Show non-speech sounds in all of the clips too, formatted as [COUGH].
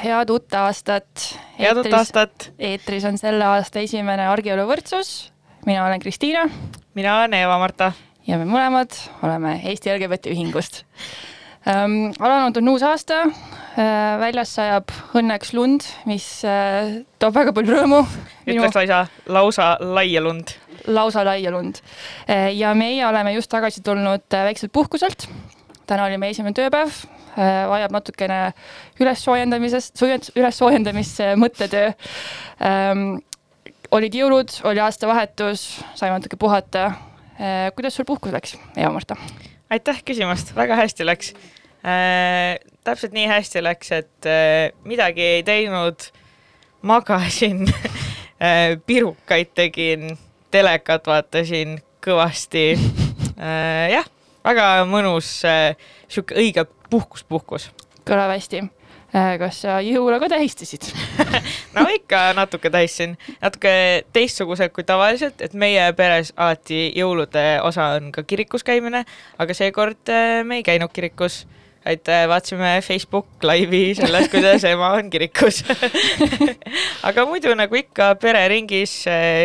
head uut aastat. head uut aastat. eetris on selle aasta esimene Argielu võrdsus. mina olen Kristiina. mina olen Eva-Marta. ja me mõlemad oleme Eesti LGBT Ühingust ähm,. alanud on uus aasta äh,. väljas sajab õnneks lund, mis äh, toob väga palju rõõmu. ütleks lausa, lausa laia lund. lausa laia lund äh,. ja meie oleme just tagasi tulnud äh, väikselt puhkuselt. täna oli meie esimene tööpäev vajab natukene ülessoojendamisest, ülessoojendamist see mõttetöö ähm,. olid jõulud, oli aastavahetus, saime natuke puhata äh,. kuidas sul puhkus läks, Eva-Marta? aitäh küsimast, väga hästi läks äh,. täpselt nii hästi läks, et äh, midagi ei teinud, magasin [LAUGHS] äh, pirukaid tegin, telekat vaatasin kõvasti äh,. jah, väga mõnus äh, sihuke õige puhkus, puhkus. kõlab hästi. Äh, kas sa jõule ka tähistasid [LAUGHS] no ikka natuke tähistasin, natuke teistsuguselt kui tavaliselt, et meie peres alati jõulude osa on ka kirikus käimine, aga seekord äh, me ei käinud kirikus et vaatasime Facebook laivi sellest, kuidas [LAUGHS] ema on kirikus. [LAUGHS] Aga muidu nagu ikka pereringis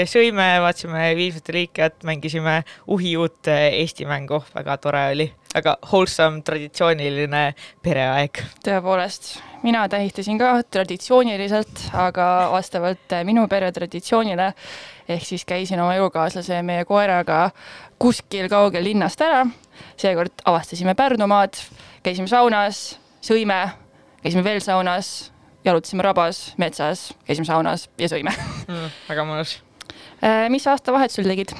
sõime, vaatasime Viimsete liikjat, mängisime uhi uut Eesti mängu, väga tore oli. Väga wholesome traditsiooniline pereaeg. tõepoolest, mina tähistasin ka traditsiooniliselt, aga vastavalt minu pere traditsioonile ehk siis käisin oma elukaaslase ja meie koeraga kuskil kaugel linnast ära. seekord avastasime Pärnumaad, käisime saunas, sõime, käisime veel saunas, jalutasime rabas, metsas, käisime saunas ja sõime mm,. väga mõnus. Äh, mis aastavahetusel tegid?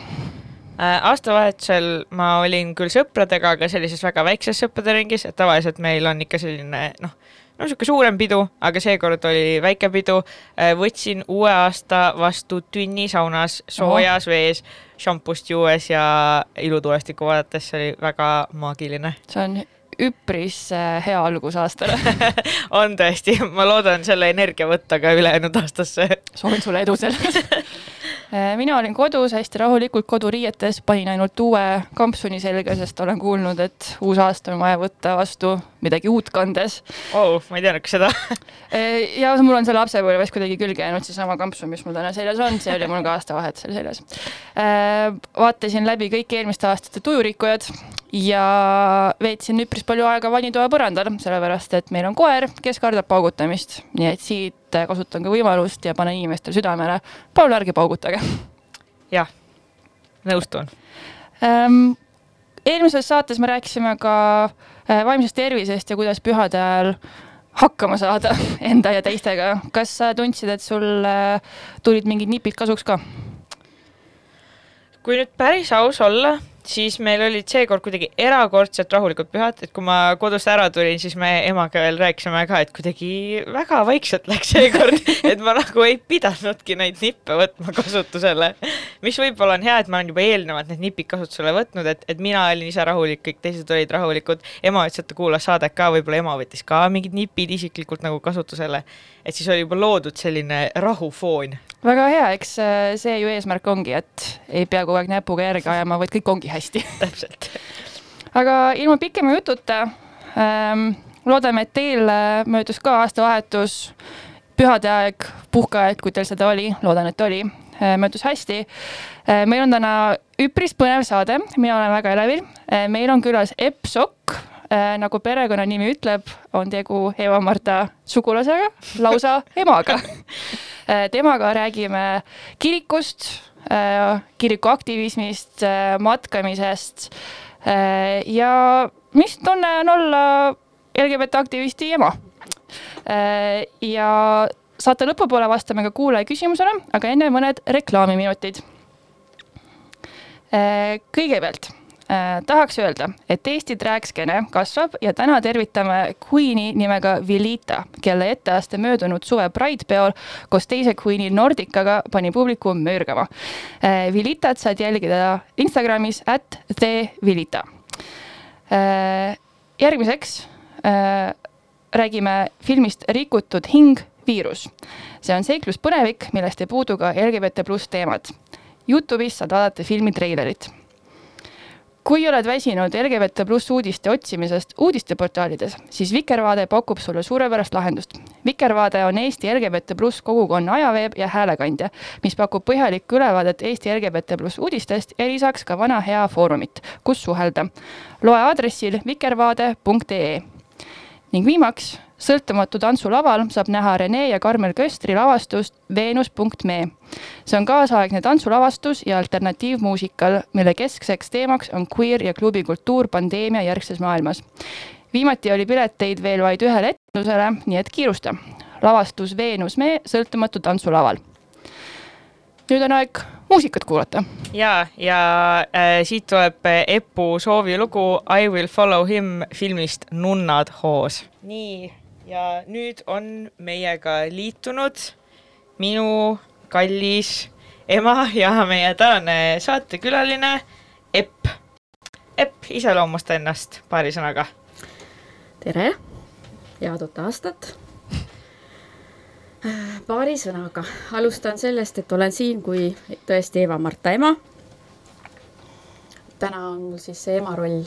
Äh, aastavahetusel ma olin küll sõpradega, aga sellises väga väikses sõprade ringis, et tavaliselt meil on ikka selline noh, no niisugune suurem pidu, aga seekord oli väike pidu. Äh, võtsin uue aasta vastu tünni saunas soojas oh. vees, šampust juues ja ilutulestikku vaadates, see oli väga maagiline. see on üpris äh, hea algus aastale [LAUGHS] on tõesti, ma loodan selle energia võtta ka ülejäänud aastasse. soovin sulle edu selles [LAUGHS] mina olin kodus hästi rahulikult koduriietes, panin ainult uue kampsuni selga, sest olen kuulnud, et uus aasta on vaja võtta vastu midagi uut kandes oh,. ma ei teadnudki seda [LAUGHS] äh, ja mul on see lapsepõlves kuidagi külge jäänud seesama kampsun, mis mul täna seljas on, see oli mul ka aastavahetusel seljas. Äh, vaatasin läbi kõik eelmiste aastate tujurikkujad ja veetsin üpris palju aega vannitoa põrandal, sellepärast et meil on koer, kes kardab paugutamist, nii et siit et kasutan ka võimalust ja panen inimestele südamele, palun ärge paugutage. jah, nõustun ähm,. eelmises saates me rääkisime ka äh, vaimsest tervisest ja kuidas pühade ajal hakkama saada [LAUGHS] enda ja teistega. kas sa tundsid, et sul äh, tulid mingid nipid kasuks ka? kui nüüd päris aus olla, siis meil olid seekord kuidagi erakordselt rahulikud pühad, et kui ma kodust ära tulin, siis me emaga veel rääkisime ka, et kuidagi väga vaikselt läks seekord [LAUGHS] et ma nagu ei pidanudki neid nippe võtma kasutusele. mis võib-olla on hea, et ma olen juba eelnevalt need nipid kasutusele võtnud, et, et mina olin ise rahulik, kõik teised olid rahulikud. ema ütles, et ta kuulas saadet ka, võib-olla ema võttis ka mingid nipid isiklikult nagu kasutusele. Et siis oli juba loodud selline rahufoon. väga hea, eks äh, see ju eesmärk ongi, et ei pea kogu aeg näpuga järge ajama, vaid kõik ongi hästi [LAUGHS] täpselt. aga ilma pikema jututa ähm,, loodame, et teil äh, möödus ka aastavahetus, pühade aeg, puhkeaeg, kui teil seda oli, loodan, et oli äh,, möödus hästi meil on täna üpris põnev saade, mina olen väga elevil meil on külas Epp Sokk nagu perekonnanimi ütleb, on tegu Eva-Marta sugulasega, lausa emaga äh,. temaga räägime kirikust Äh, kiriku aktivismist, äh, matkamisest äh, ja mis tunne on olla LGBT aktivisti ema. ja saate lõpupoole vastame ka kuulaja küsimusele, aga enne mõned reklaamiminutid. kõigepealt äh, tahaks öelda, et Eesti drag-skeene kasvab ja täna tervitame Queen'i nimega Vilita, kelle etteaste möödunud suve Pride peol koos teise Queen'i Nordicaga pani publiku möörgama äh,. Vilitat saad jälgida Instagramis at the Vilita äh,. järgmiseks äh, räägime filmist Rikutud hing, viirus. see on seikluspõnevik, millest ei puudu ka LGBT pluss teemad. Youtube'is saad vaadata filmi treilerit kui oled väsinud LGBT pluss uudiste otsimisest uudisteportaalides, siis Vikervaade pakub sulle suurepärast lahendust. Vikervaade on Eesti LGBT pluss kogukonna ajaveeb ja häälekandja, mis pakub põhjalikku ülevaadet Eesti LGBT pluss uudistest ja lisaks ka vana hea foorumit, kus suhelda. loe aadressil vikervaade.ee ning viimaks sõltumatu tantsulaval saab näha Rene ja Karmel Köstri lavastust Veenus.me. see on kaasaegne tantsulavastus ja alternatiivmuusikal, mille keskseks teemaks on queer ja klubikultuur pandeemia järgses maailmas. viimati oli pileteid veel vaid ühele etendusele, nii et kiirusta. lavastus Veenus.me sõltumatu tantsulaval. nüüd on aeg muusikat kuulata. ja, ja äh, siit tuleb Epu soovilugu I will follow him filmist Nunnad hoos. nii ja nüüd on meiega liitunud minu kallis ema ja meie tänane saatekülaline Epp. Epp, iseloomusta ennast paari sõnaga. tere, head uut aastat. paari sõnaga, alustan sellest, et olen siin kui tõesti Eva-Marta ema. täna on mul siis see ema roll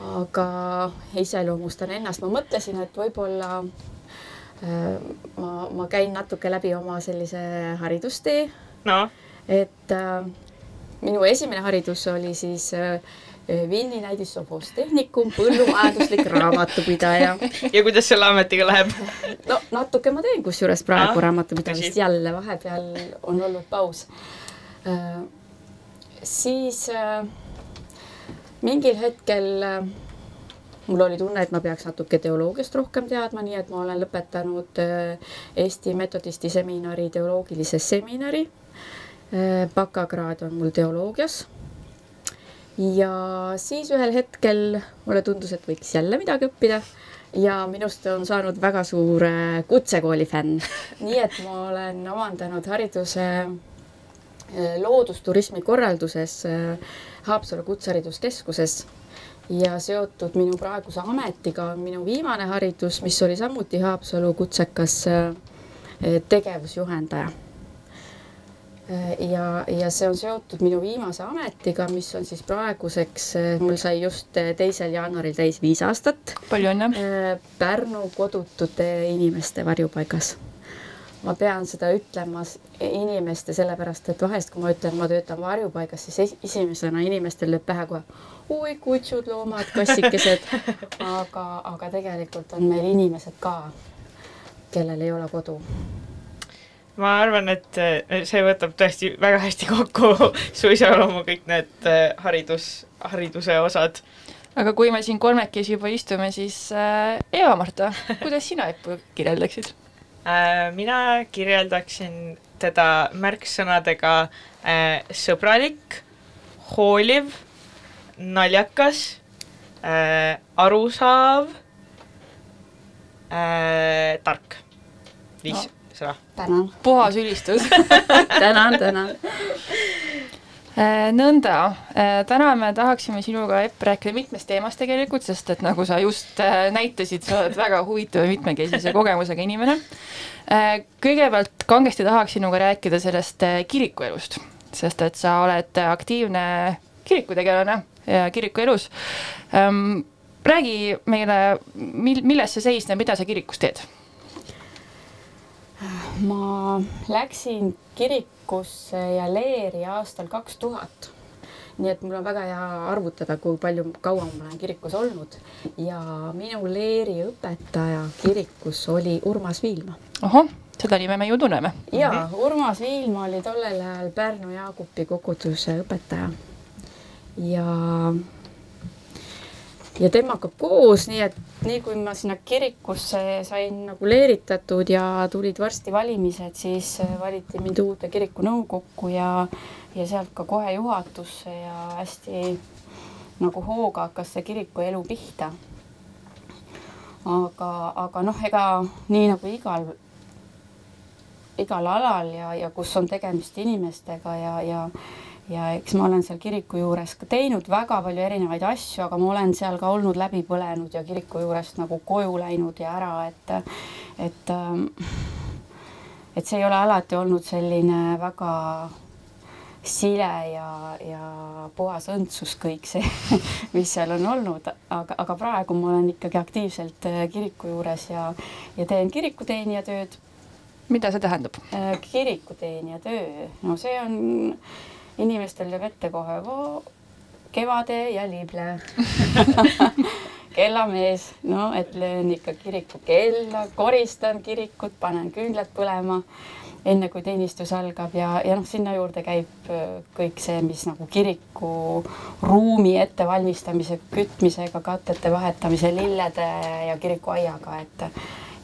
aga iseloomustan ennast, ma mõtlesin, et võib-olla äh, ma, ma käin natuke läbi oma sellise haridustee no.. et äh, minu esimene haridus oli siis äh, Vinni näidissovos tehnikum, põllumajanduslik [LAUGHS] raamatupidaja. ja kuidas selle ametiga läheb? no natuke ma teen, kusjuures praegu ah, raamatupidamist jälle, vahepeal on olnud paus äh,. siis äh, mingil hetkel äh, mul oli tunne, et ma peaks natuke teoloogiast rohkem teadma, nii et ma olen lõpetanud äh, Eesti metodisti seminari teoloogilise seminari. Äh, bakakraad on mul teoloogias. ja siis ühel hetkel mulle tundus, et võiks jälle midagi õppida ja minust on saanud väga suur kutsekooli fänn. [LAUGHS] nii et ma olen omandanud hariduse loodusturismi korralduses Haapsalu Kutsehariduskeskuses ja seotud minu praeguse ametiga on minu viimane haridus, mis oli samuti Haapsalu kutsekas eh, tegevusjuhendaja. Eh, ja, ja see on seotud minu viimase ametiga, mis on siis praeguseks, eh, mul sai just teisel jaanuaril täis viis aastat. palju õnne. Pärnu kodutute inimeste varjupaigas ma pean seda ütlema inimeste sellepärast, et vahest, kui ma ütlen, ma töötan varjupaigas, siis esimesena inimestel lööb pähe kohe oi, kutsud, loomad, kassikesed. [LAUGHS] aga, aga tegelikult on meil inimesed ka, kellel ei ole kodu. ma arvan, et eh, see võtab tõesti väga hästi kokku [LAUGHS] su iseloomu, kõik need eh, haridus, hariduse osad aga kui me siin kolmekesi juba istume, siis Eva-Marta, kuidas sina Eppu kirjeldaksid? Äh, mina kirjeldaksin teda märksõnadega äh, sõbralik, hooliv, naljakas äh,, arusaав äh,, tark. viis no. sõna. puhas ülistus [LAUGHS] tänan, tänan nõnda, äh, täna me tahaksime sinuga, Epp, rääkida mitmest teemast tegelikult, sest et nagu sa just äh, näitasid, sa oled väga huvitava mitmekesise kogemusega inimene. kõigepealt kangesti tahaks sinuga rääkida sellest kirikuelust, sest et sa oled aktiivne kirikutegelane ja kirikuelus. Ähm, räägi meile, mil-, milles see seisneb, mida sa kirikus teed? Ma läksin kirikusse ja leeri aastal kaks tuhat. nii et mul on väga hea arvutada, kui palju, kaua ma olen kirikus olnud ja minu leeri õpetaja kirikus oli Urmas Viilma. ahah, seda nime me ju tunneme. ja -hmm. Urmas Viilma oli tollel ajal Pärnu Jaagupi koguduse õpetaja ja ja temaga koos, nii et nii kui ma sinna kirikusse sain nagu leeritatud ja tulid varsti valimised, siis äh, valiti mind uude kiriku nõukokku ja, ja sealt ka kohe juhatusse ja hästi nagu hooga hakkas see kiriku elu pihta. aga, aga noh, ega nii nagu igal, igal alal ja, ja kus on tegemist inimestega ja, ja ja eks ma olen seal kiriku juures ka teinud väga palju erinevaid asju, aga ma olen seal ka olnud läbi põlenud ja kiriku juurest nagu koju läinud ja ära, et, et, et see ei ole alati olnud selline väga sile ja, ja puhas õndsus kõik see, [LAUGHS] mis seal on olnud, aga, aga praegu ma olen ikkagi aktiivselt äh, kiriku juures ja, ja teen kirikuteenija tööd. mida see tähendab? Äh, kirikuteenija töö, no see on, inimestel jääb ette kohe kevade ja lible. [LAUGHS] Kellamees, no et löön ikka kiriku kella, koristan kirikut, panen küünlad põlema enne kui teenistus algab ja, ja noh, sinna juurde käib äh, kõik see, mis nagu kiriku ruumi ettevalmistamise, kütmisega, katete vahetamise, lillede ja kirikuaiaga, et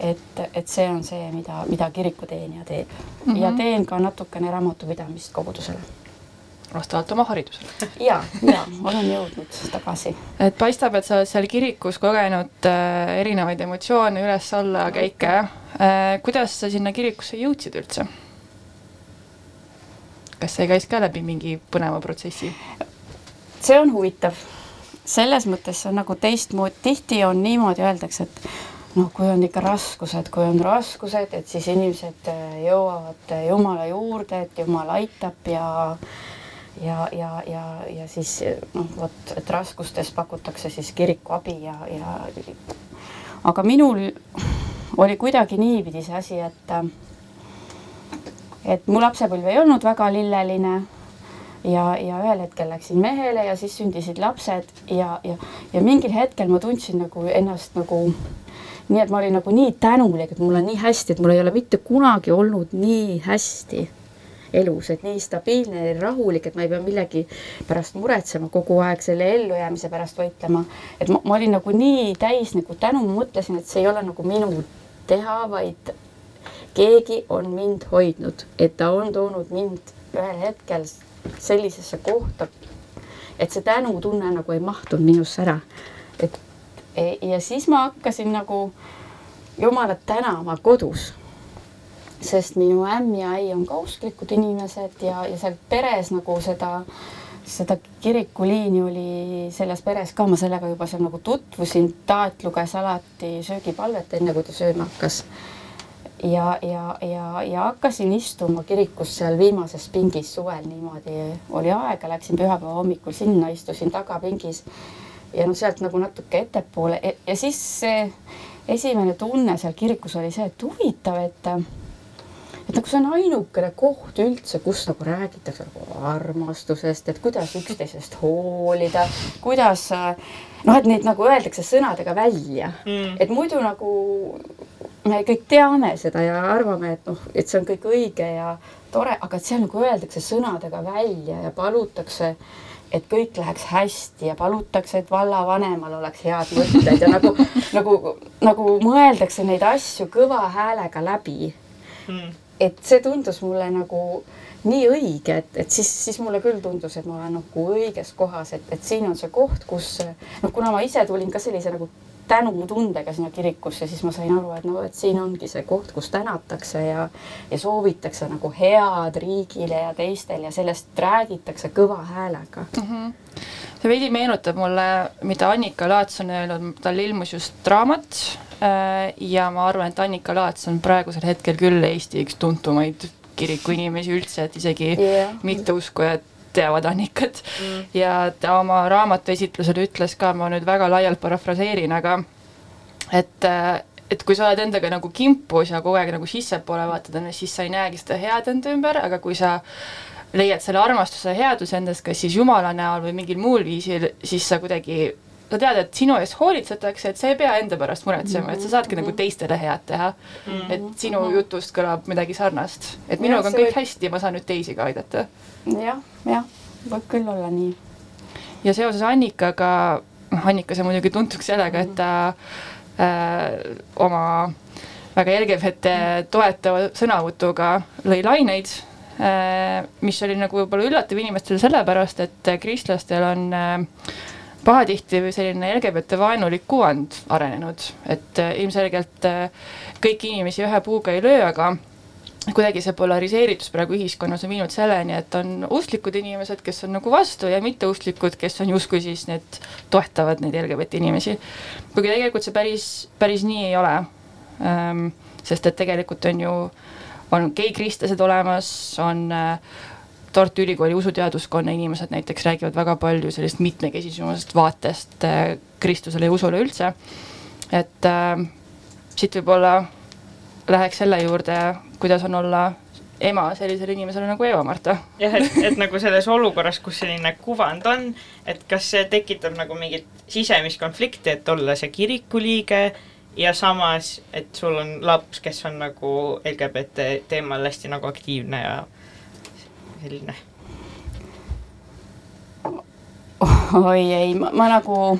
et, et see on see, mida, mida kirikuteenija teeb. Mm -hmm. ja teen ka natukene raamatupidamist kogudusele vastavalt oma haridusele. ja, ja olen jõudnud tagasi. et paistab, et sa oled seal kirikus kogenud äh, erinevaid emotsioone, üles-alla käike äh,. kuidas sa sinna kirikusse jõudsid üldse? kas see käis ka läbi mingi põneva protsessi? see on huvitav, selles mõttes see on nagu teistmoodi, tihti on niimoodi, öeldakse, et noh, kui on ikka raskused, kui on raskused, et siis inimesed äh, jõuavad Jumala juurde, et Jumal aitab ja ja, ja, ja, ja siis noh, vot, et raskustes pakutakse siis kiriku abi ja, ja aga minul oli kuidagi niipidi see asi, et et mu lapsepõlv ei olnud väga lilleline ja, ja ühel hetkel läksin mehele ja siis sündisid lapsed ja, ja, ja mingil hetkel ma tundsin nagu ennast nagu nii, et ma olin nagu nii tänulik, et mul on nii hästi, et mul ei ole mitte kunagi olnud nii hästi elus, et nii stabiilne ja rahulik, et ma ei pea millegi pärast muretsema kogu aeg selle ellujäämise pärast võitlema. et ma, ma olin nagu nii täis nagu tänu, ma mõtlesin, et see ei ole nagu minu teha, vaid keegi on mind hoidnud, et ta on toonud mind ühel hetkel sellisesse kohta, et see tänutunne nagu ei mahtunud minusse ära. et ja siis ma hakkasin nagu Jumalat tänama kodus sest minu ämm ja äi on ka usklikud inimesed ja, ja seal peres nagu seda, seda kirikuliini oli selles peres ka, ma sellega juba seal nagu tutvusin, taat luges alati söögipalvet, enne kui ta sööma hakkas. ja, ja, ja, ja hakkasin istuma kirikus seal viimases pingis suvel niimoodi, oli aega, läksin pühapäeva hommikul sinna, istusin tagapingis ja noh, sealt nagu natuke ettepoole. Ja, ja siis see esimene tunne seal kirikus oli see, et huvitav, et et nagu see on ainukene koht üldse, kus nagu räägitakse nagu armastusest, et kuidas üksteisest hoolida, kuidas noh, et neid nagu öeldakse sõnadega välja. Mm., et muidu nagu me kõik teame seda ja arvame, et noh, et see on kõik õige ja tore, aga et seal nagu öeldakse sõnadega välja ja palutakse et kõik läheks hästi ja palutakse, et vallavanemal oleks head mõtted ja nagu, nagu, nagu mõeldakse neid asju kõva häälega läbi. Mm et see tundus mulle nagu nii õige, et, et siis, siis mulle küll tundus, et ma olen nagu õiges kohas, et, et siin on see koht, kus noh, kuna ma ise tulin ka sellise nagu tänutundega sinna kirikusse, siis ma sain aru, et no, et siin ongi see koht, kus tänatakse ja, ja soovitakse nagu head riigile ja teistele ja sellest räägitakse kõva häälega mm. -hmm see veidi meenutab mulle, mida Annika Laats on öelnud, tal ilmus just raamat ja ma arvan, et Annika Laats on praegusel hetkel küll Eesti üks tuntumaid kirikuinimesi üldse, et isegi yeah. mitteuskujad teavad Annikat mm. ja ta oma raamatu esitlusel ütles ka, ma nüüd väga laialt parafraseerin, aga et, äh, et kui sa oled endaga nagu kimpus ja kogu aeg nagu sissepoole vaatad, siis sa ei näegi seda head enda ümber, aga kui sa leiad selle armastuse headuse endas, kas siis Jumala näol või mingil muul viisil, siis sa kuidagi sa tead, et sinu eest hoolitsetakse, et sa ei pea enda pärast muretsema, et sa saadki nagu teistele head teha mm. -hmm. et sinu jutust kõlab midagi sarnast, et minuga on kõik võib... hästi, ma saan nüüd teisi ka aidata ja,. jah, jah, võib küll olla nii. ja seoses Annikaga, noh Annika sai muidugi tuntuks sellega, et ta äh, oma väga LGBT toetava sõnavõtuga lõi laineid Äh, mis oli nagu võib-olla üllatav inimestele sellepärast, et kristlastel on äh, pahatihti selline LGBT vaenulik kuvand arenenud, et äh, ilmselgelt kõiki inimesi ühe puuga ei löö, aga kuidagi see polariseeritus praegu ühiskonnas on viinud selleni, et on usklikud inimesed, kes on nagu vastu ja mitteusklikud, kes on justkui siis need, toetavad neid LGBT inimesi. kuigi tegelikult see päris, päris nii ei ole. Ähm, sest et tegelikult on ju äh, on geikristlased olemas, on äh, Tartu Ülikooli usuteaduskonna inimesed näiteks räägivad väga palju sellisest mitmekesisumusest vaatest äh, Kristusele ja usule üldse. et äh, siit võib-olla läheks selle juurde, kuidas on olla ema sellisele inimesele nagu Eva-Marta. jah, et, et nagu selles olukorras, kus selline kuvand on, et kas see tekitab nagu mingit sisemist konflikti, et olla see kiriku liige ja samas, et sul on laps, kes on nagu LGBT teemal hästi nagu aktiivne ja selline. oi ei, ma nagu,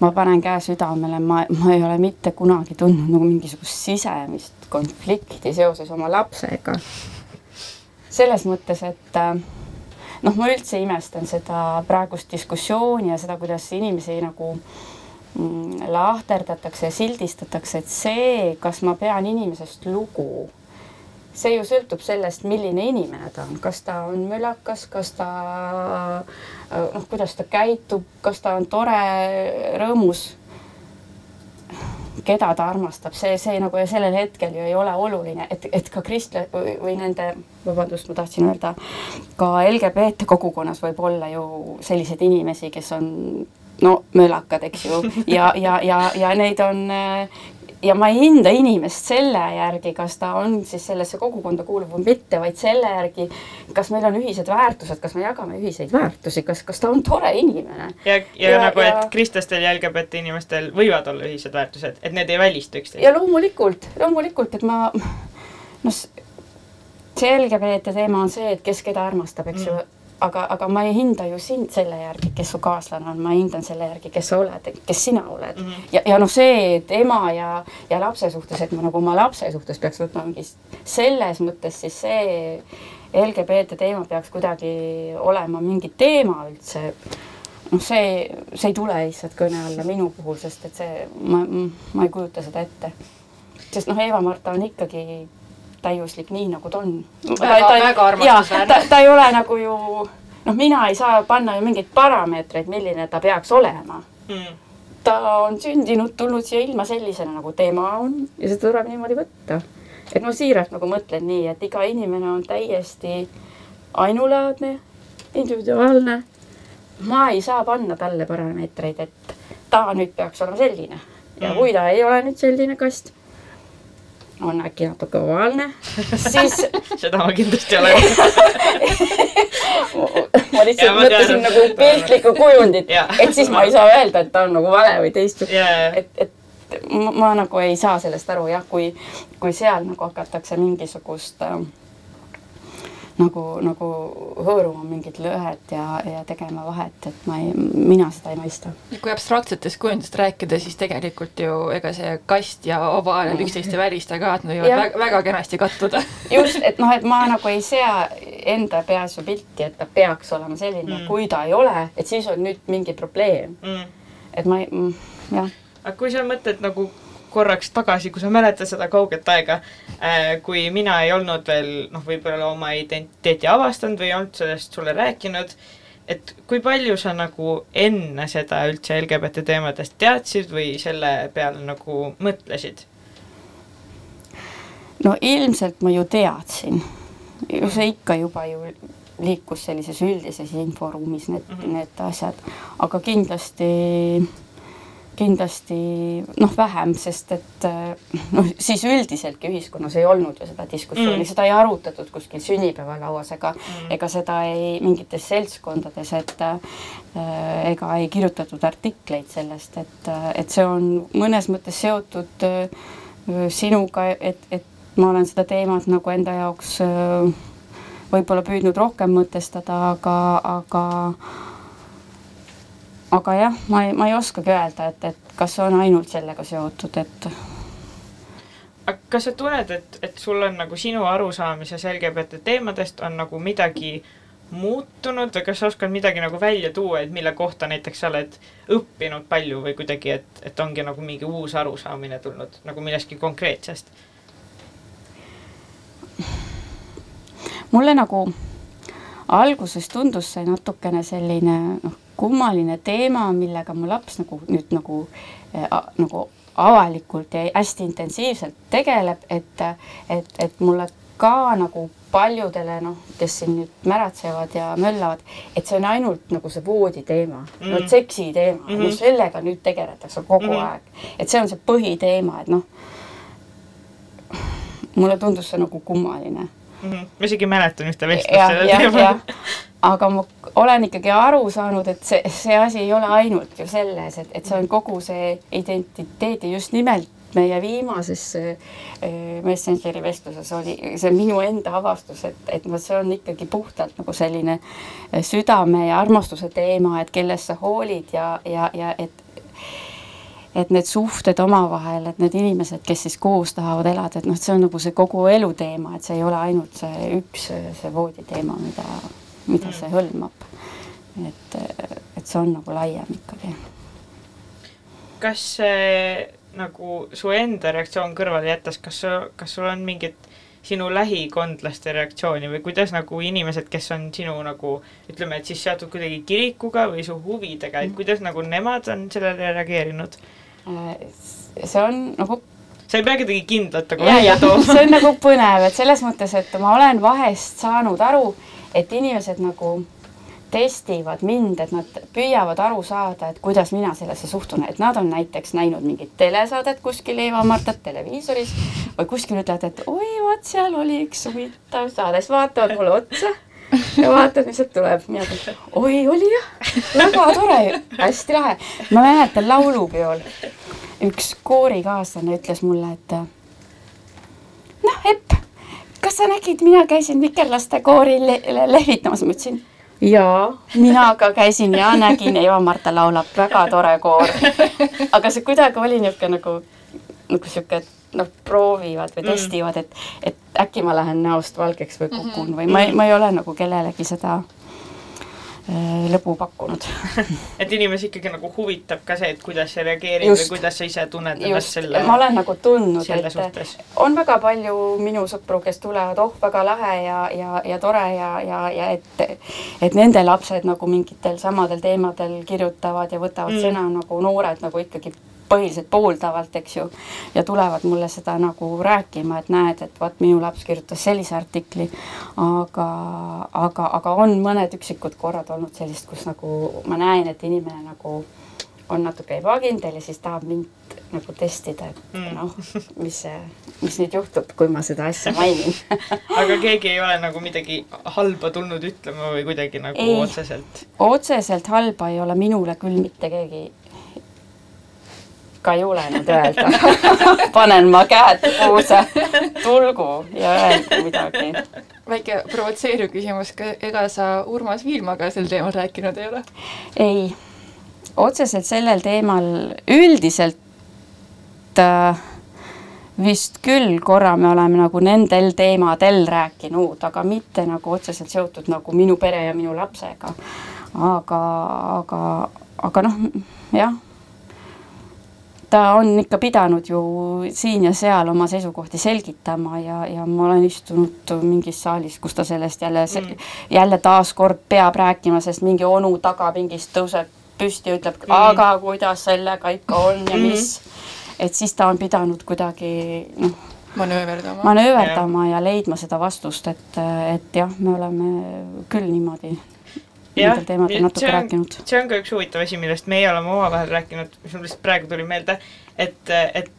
ma panen käe südamele, ma, ma ei ole mitte kunagi tundnud nagu mingisugust sisemist konflikti seoses oma lapsega. selles mõttes, et äh, noh, ma üldse imestan seda praegust diskussiooni ja seda, kuidas inimesi nagu mm, lahterdatakse ja sildistatakse, et see, kas ma pean inimesest lugu, see ju sõltub sellest, milline inimene ta on, kas ta on mölakas, kas ta noh, kuidas ta käitub, kas ta on tore, rõõmus. Keda ta armastab, see, see nagu ja sellel hetkel ju ei ole oluline, et, et ka kristla- või, või nende, vabandust, ma tahtsin öelda, ka LGBT kogukonnas võib olla ju selliseid inimesi, kes on no möllakad, eks ju, ja, ja, ja, ja neid on ja ma ei hinda inimest selle järgi, kas ta on siis sellesse kogukonda kuuluv või mitte, vaid selle järgi, kas meil on ühised väärtused, kas me jagame ühiseid väärtusi, kas, kas ta on tore inimene. ja, ja, ja nagu, et kristlastel ja LGBT inimestel võivad olla ühised väärtused, et need ei välista üksteist. ja loomulikult, loomulikult, et ma noh, see LGBT teema on see, et kes keda armastab, eks mm. Aga, aga ma ei hinda ju sind selle järgi, kes su kaaslane on, ma hindan selle järgi, kes sa oled, kes sina oled mm. -hmm. ja, ja noh, see, et ema ja, ja lapse suhtes, et ma nagu oma lapse suhtes peaks võtma mingi selles mõttes siis see LGBT teema peaks kuidagi olema mingi teema üldse. noh, see, see ei tule lihtsalt kõne alla minu puhul, sest et see, ma, ma ei kujuta seda ette. sest noh, Eva-Marta on ikkagi täiuslik nii, nagu ta on. väga, väga armastusväärne. Ta, ei ole nagu ju, noh, mina ei saa panna ju mingeid parameetreid, milline ta peaks olema mm. ta on sündinud, tulnud siia ilma sellisena, nagu tema on ja seda tuleb niimoodi võtta. et ma siiralt nagu mõtlen nii, et iga inimene on täiesti ainulaadne, individuaalne. ma ei saa panna talle parameetreid, et ta nüüd peaks olema selline ja mm. kui ta ei ole nüüd selline kast on äkki natuke ovaalne, [LAUGHS] siis seda ma kindlasti ei ole [LAUGHS] ma lihtsalt ja, ma mõtlesin tean, nagu piltlikku kujundit, et siis ma ei saa öelda, et ta on nagu vale või teistsugune yeah., et, et ma, ma nagu ei saa sellest aru jah, kui, kui seal nagu hakatakse mingisugust äh, nagu, nagu hõõruma mingit lõhet ja, ja tegema vahet, et ma ei, mina seda ei mõista. kui abstraktsetest kujundist rääkida, siis tegelikult ju ega see kast ja ovaal on üksteist ei välista ka, et nad võivad väga, väga kenasti kattuda. [LAUGHS] just, et noh, et ma nagu ei sea enda peas ju pilti, et ta peaks olema selline mm., kui ta ei ole, et siis on nüüd mingi probleem mm.. et ma ei, mm, jah. aga kui sa mõtled nagu korraks tagasi, kui sa mäletad seda kauget aega, äh, kui mina ei olnud veel noh, võib-olla oma identiteeti avastanud või ei olnud sellest sulle rääkinud, et kui palju sa nagu enne seda üldse LGBT teemadest teadsid või selle peale nagu mõtlesid? no ilmselt ma ju teadsin, see ikka juba ju liikus sellises üldises inforuumis need mm, -hmm. need asjad, aga kindlasti kindlasti noh, vähem, sest et noh, siis üldiseltki ühiskonnas ei olnud ju seda diskussiooni mm., seda ei arutatud kuskil sünnipäevalauas ega mm., ega seda ei mingites seltskondades, et äh, ega ei kirjutatud artikleid sellest, et, et see on mõnes mõttes seotud äh, sinuga, et, et ma olen seda teemat nagu enda jaoks võib-olla püüdnud rohkem mõtestada, aga, aga aga jah, ma ei, ma ei oskagi öelda, et, et kas on ainult sellega seotud, et. aga kas sa tunned, et, et sul on nagu sinu arusaamises LGBT teemadest on nagu midagi muutunud või kas sa oskad midagi nagu välja tuua, et mille kohta näiteks sa oled õppinud palju või kuidagi, et, et ongi nagu mingi uus arusaamine tulnud nagu millestki konkreetsest? mulle nagu alguses tundus see natukene selline noh, kummaline teema, millega mu laps nagu nüüd nagu äh,, nagu avalikult ja hästi intensiivselt tegeleb, et, et, et mulle ka nagu paljudele noh, kes siin nüüd märatsevad ja möllavad, et see on ainult nagu see voodi teema mm, -hmm. no seksi teema mm, -hmm. no sellega nüüd tegeletakse kogu mm -hmm. aeg. et see on see põhiteema, et noh, mulle tundus see nagu kummaline mm. -hmm. ma isegi mäletan ühte vestlust sellel teemal. [LAUGHS] aga ma olen ikkagi aru saanud, et see, see asi ei ole ainult ju selles, et, et see on kogu see identiteedi just nimelt meie viimases eh, Messengeri vestluses oli see minu enda avastus, et, et noh, see on ikkagi puhtalt nagu selline eh, südame ja armastuse teema, et kellest sa hoolid ja, ja, ja et et need suhted omavahel, et need inimesed, kes siis koos tahavad elada, et noh, see on nagu see kogu elu teema, et see ei ole ainult see üks, see voodi teema, mida, mida see hõlmab. et, et see on nagu laiem ikkagi. kas see nagu su enda reaktsioon kõrvale jättes, kas kas sul on mingit sinu lähikondlaste reaktsiooni või kuidas nagu inimesed, kes on sinu nagu ütleme, et siis seotud kuidagi kirikuga või su huvidega, et mm. kuidas nagu nemad on sellele reageerinud? Äh, see on nagu sa ei pea kedagi kindlat nagu välja tooma. see on nagu põnev, et selles mõttes, et ma olen vahest saanud aru, et inimesed nagu testivad mind, et nad püüavad aru saada, et kuidas mina sellesse suhtun, et nad on näiteks näinud mingit telesaadet kuskil Eva-Martat televiisoris või kuskil ütlevad, et oi, vot seal oli üks huvitav saade, siis vaatavad mulle otsa ja vaatad, mis sealt tuleb, mina ütlen, oi, oli jah, väga tore, hästi lahe. ma mäletan laulupeol. Üks koorikaaslane ütles mulle, et noh, Epp, kas sa nägid, mina käisin vikerlaste koori le lehvitamas, ma ütlesin jaa, mina ka käisin ja nägin, Eva-Marta laulab, väga tore koor. [LAUGHS] aga see kuidagi oli niisugune nagu, nagu sihuke, noh, proovivad või mm. testivad, et, et äkki ma lähen näost valgeks või kukun mhm. või ma ei, ma ei ole nagu kellelegi seda lõbu pakkunud [LAUGHS] et inimesi ikkagi nagu huvitab ka see, et kuidas sa reageerid just, või kuidas sa ise tunned ennast selle ma olen nagu tundnud, et suhtes. on väga palju minu sõpru, kes tulevad, oh, väga lahe ja, ja, ja tore ja, ja, ja et et nende lapsed nagu mingitel samadel teemadel kirjutavad ja võtavad mm. sõna nagu noored nagu ikkagi põhiliselt pooldavalt, eks ju, ja tulevad mulle seda nagu rääkima, et näed, et vot minu laps kirjutas sellise artikli, aga, aga, aga on mõned üksikud korrad olnud sellist, kus nagu ma näen, et inimene nagu on natuke ebakindel ja siis tahab mind nagu testida, et mm. noh, mis see, mis nüüd juhtub, kui ma seda asja [LAUGHS] mainin aga keegi ei ole nagu midagi halba tulnud ütlema või kuidagi nagu ei, otseselt? otseselt halba ei ole minule küll mitte keegi ka julenud öelda [LAUGHS] panen ma käed puusse, tulgu ja öelgu midagi. väike provotseeriv küsimus, ega sa Urmas Viilmaga sel teemal rääkinud ei ole? ei, otseselt sellel teemal üldiselt äh, vist küll korra me oleme nagu nendel teemadel rääkinud, aga mitte nagu otseselt seotud nagu minu pere ja minu lapsega. aga, aga, aga noh, jah ta on ikka pidanud ju siin ja seal oma seisukohti selgitama ja, ja ma olen istunud mingis saalis, kus ta sellest jälle mm., jälle taaskord peab rääkima, sest mingi onu tagapingist tõuseb püsti ja ütleb mm., aga kuidas sellega ikka on ja mm. mis. et siis ta on pidanud kuidagi noh, manööverdama, manööverdama ja. ja leidma seda vastust, et, et jah, me oleme küll niimoodi teemadel natuke on, see on ka üks huvitav asi, millest meie oleme omavahel rääkinud, mis mul lihtsalt praegu tuli meelde, et, et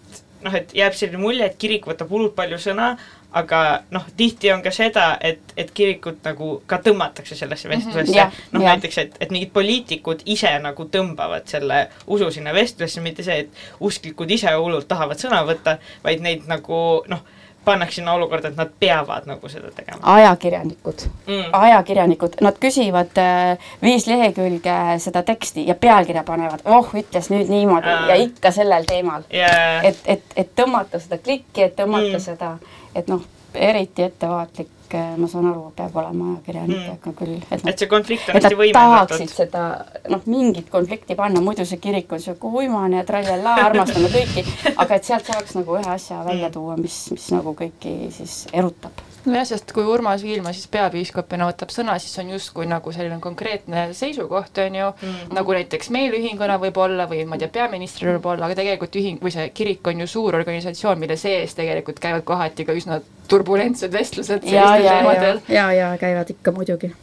noh, et jääb selline mulje, et kirik võtab hullult palju sõna, aga noh, tihti on ka seda, et, et kirikut nagu ka tõmmatakse sellesse mhm. vestlusesse mm -hmm., noh näiteks, et, et mingid poliitikud ise nagu tõmbavad selle usu sinna vestlusesse, mitte see, et usklikud ise hullult tahavad sõna võtta, vaid neid nagu noh, pannakse sinna olukorda, et nad peavad nagu seda tegema? ajakirjanikud mm., ajakirjanikud, nad küsivad äh, viis lehekülge seda teksti ja pealkirja panevad, oh, ütles nüüd niimoodi uh. ja ikka sellel teemal yeah.. et, et, et tõmmata seda klikki, et tõmmata mm. seda, et noh, eriti ettevaatlik sihuke, ma saan aru, peab olema ajakirjanikega mm. küll. et, et see konflikt on hästi võimendatud. tahaksid seda, noh, mingit konflikti panna, muidu see kirik on sihuke uimane ja trallallaa, armastame kõiki, aga et sealt saaks nagu ühe asja välja mm. tuua, mis, mis nagu kõiki siis erutab nojah, sest kui Urmas Viilma siis peapiiskopina võtab sõna, siis on justkui nagu selline konkreetne seisukoht, on ju mm, -hmm. nagu näiteks meil ühinguna võib olla või ma ei tea, peaministril võib olla, aga tegelikult ühing või see kirik on ju suur organisatsioon, mille sees tegelikult käivad kohati ka üsna turbulentsed vestlused ja, sellistel ja, teemadel. ja, ja käivad ikka muidugi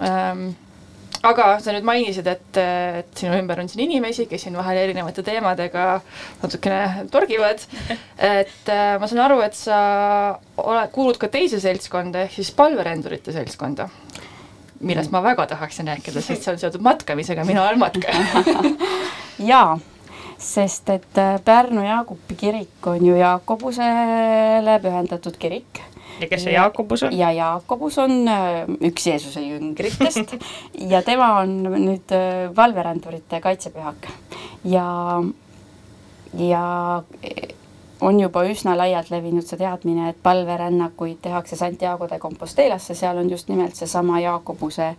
ähm, aga sa nüüd mainisid, et, et sinu ümber on siin inimesi, kes siin vahel erinevate teemadega natukene torgivad. [LAUGHS] et äh, ma saan aru, et sa oled, kuulud ka teise seltskonda ehk siis palverändurite seltskonda millest ma väga tahaksin rääkida, sest see on seotud matkamisega, mina olen matkaja [LAUGHS] jaa, sest et äh, Pärnu Jaagupi kirik on ju Jaakobusele pühendatud kirik ja kes see Jaakobus on? ja Jaakobus on äh, üks Jeesuse jüngritest. [LAUGHS] Ja tema on nüüd äh, valverändurite kaitsepühak. Ja, ja on juba üsna laialt levinud see teadmine, et palverännakuid tehakse Santiago de Compostelasse, seal on just nimelt seesama Jaakobuse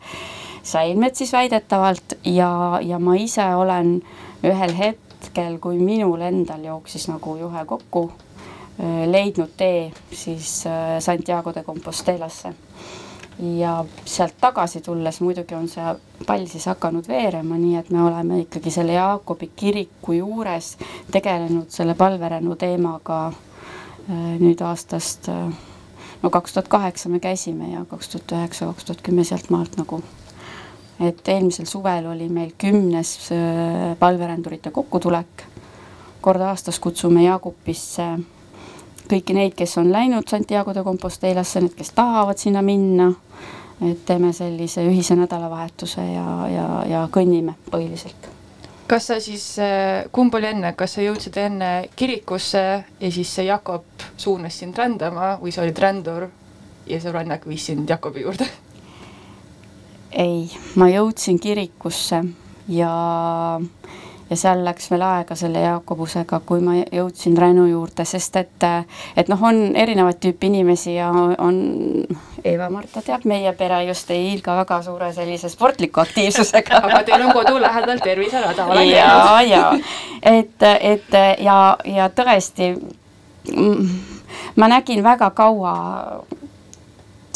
säilmed siis väidetavalt. Ja, ja ma ise olen ühel hetkel, kui minul endal jooksis nagu juhe kokku Äh, leidnud tee siis äh, Santiago de Compostelasse. ja sealt tagasi tulles muidugi on see pall siis hakanud veerema, nii et me oleme ikkagi selle Jaakobi kiriku juures tegelenud selle palverännu teemaga äh, nüüd aastast no kaks tuhat kaheksa me käisime ja kaks tuhat üheksa, kaks tuhat kümme sealt maalt nagu et eelmisel suvel oli meil kümnes palverändurite kokkutulek. kord aastas kutsume Jaagupisse kõiki neid, kes on läinud Santiago de Compostelasse, need, kes tahavad sinna minna, et teeme sellise ühise nädalavahetuse ja, ja, ja kõnnime põhiliselt. kas sa siis, äh, kumb oli enne, kas sa jõudsid enne kirikusse ja siis see Jakob suunas sind rändama või sa olid rändur ja see rännak viis sind Jakobi juurde? ei, ma jõudsin kirikusse ja ja seal läks veel aega selle Jaakobusega, kui ma jõudsin Ränu juurde, sest et, et noh, on erinevat tüüpi inimesi ja on, Eva-Marta teab, meie pere just ei hiilga väga suure sellise sportliku aktiivsusega. [LAUGHS] Aga teil on kodu lähedal terviserada, olen [LAUGHS] ja, ja et, et ja, ja tõesti ma nägin väga kaua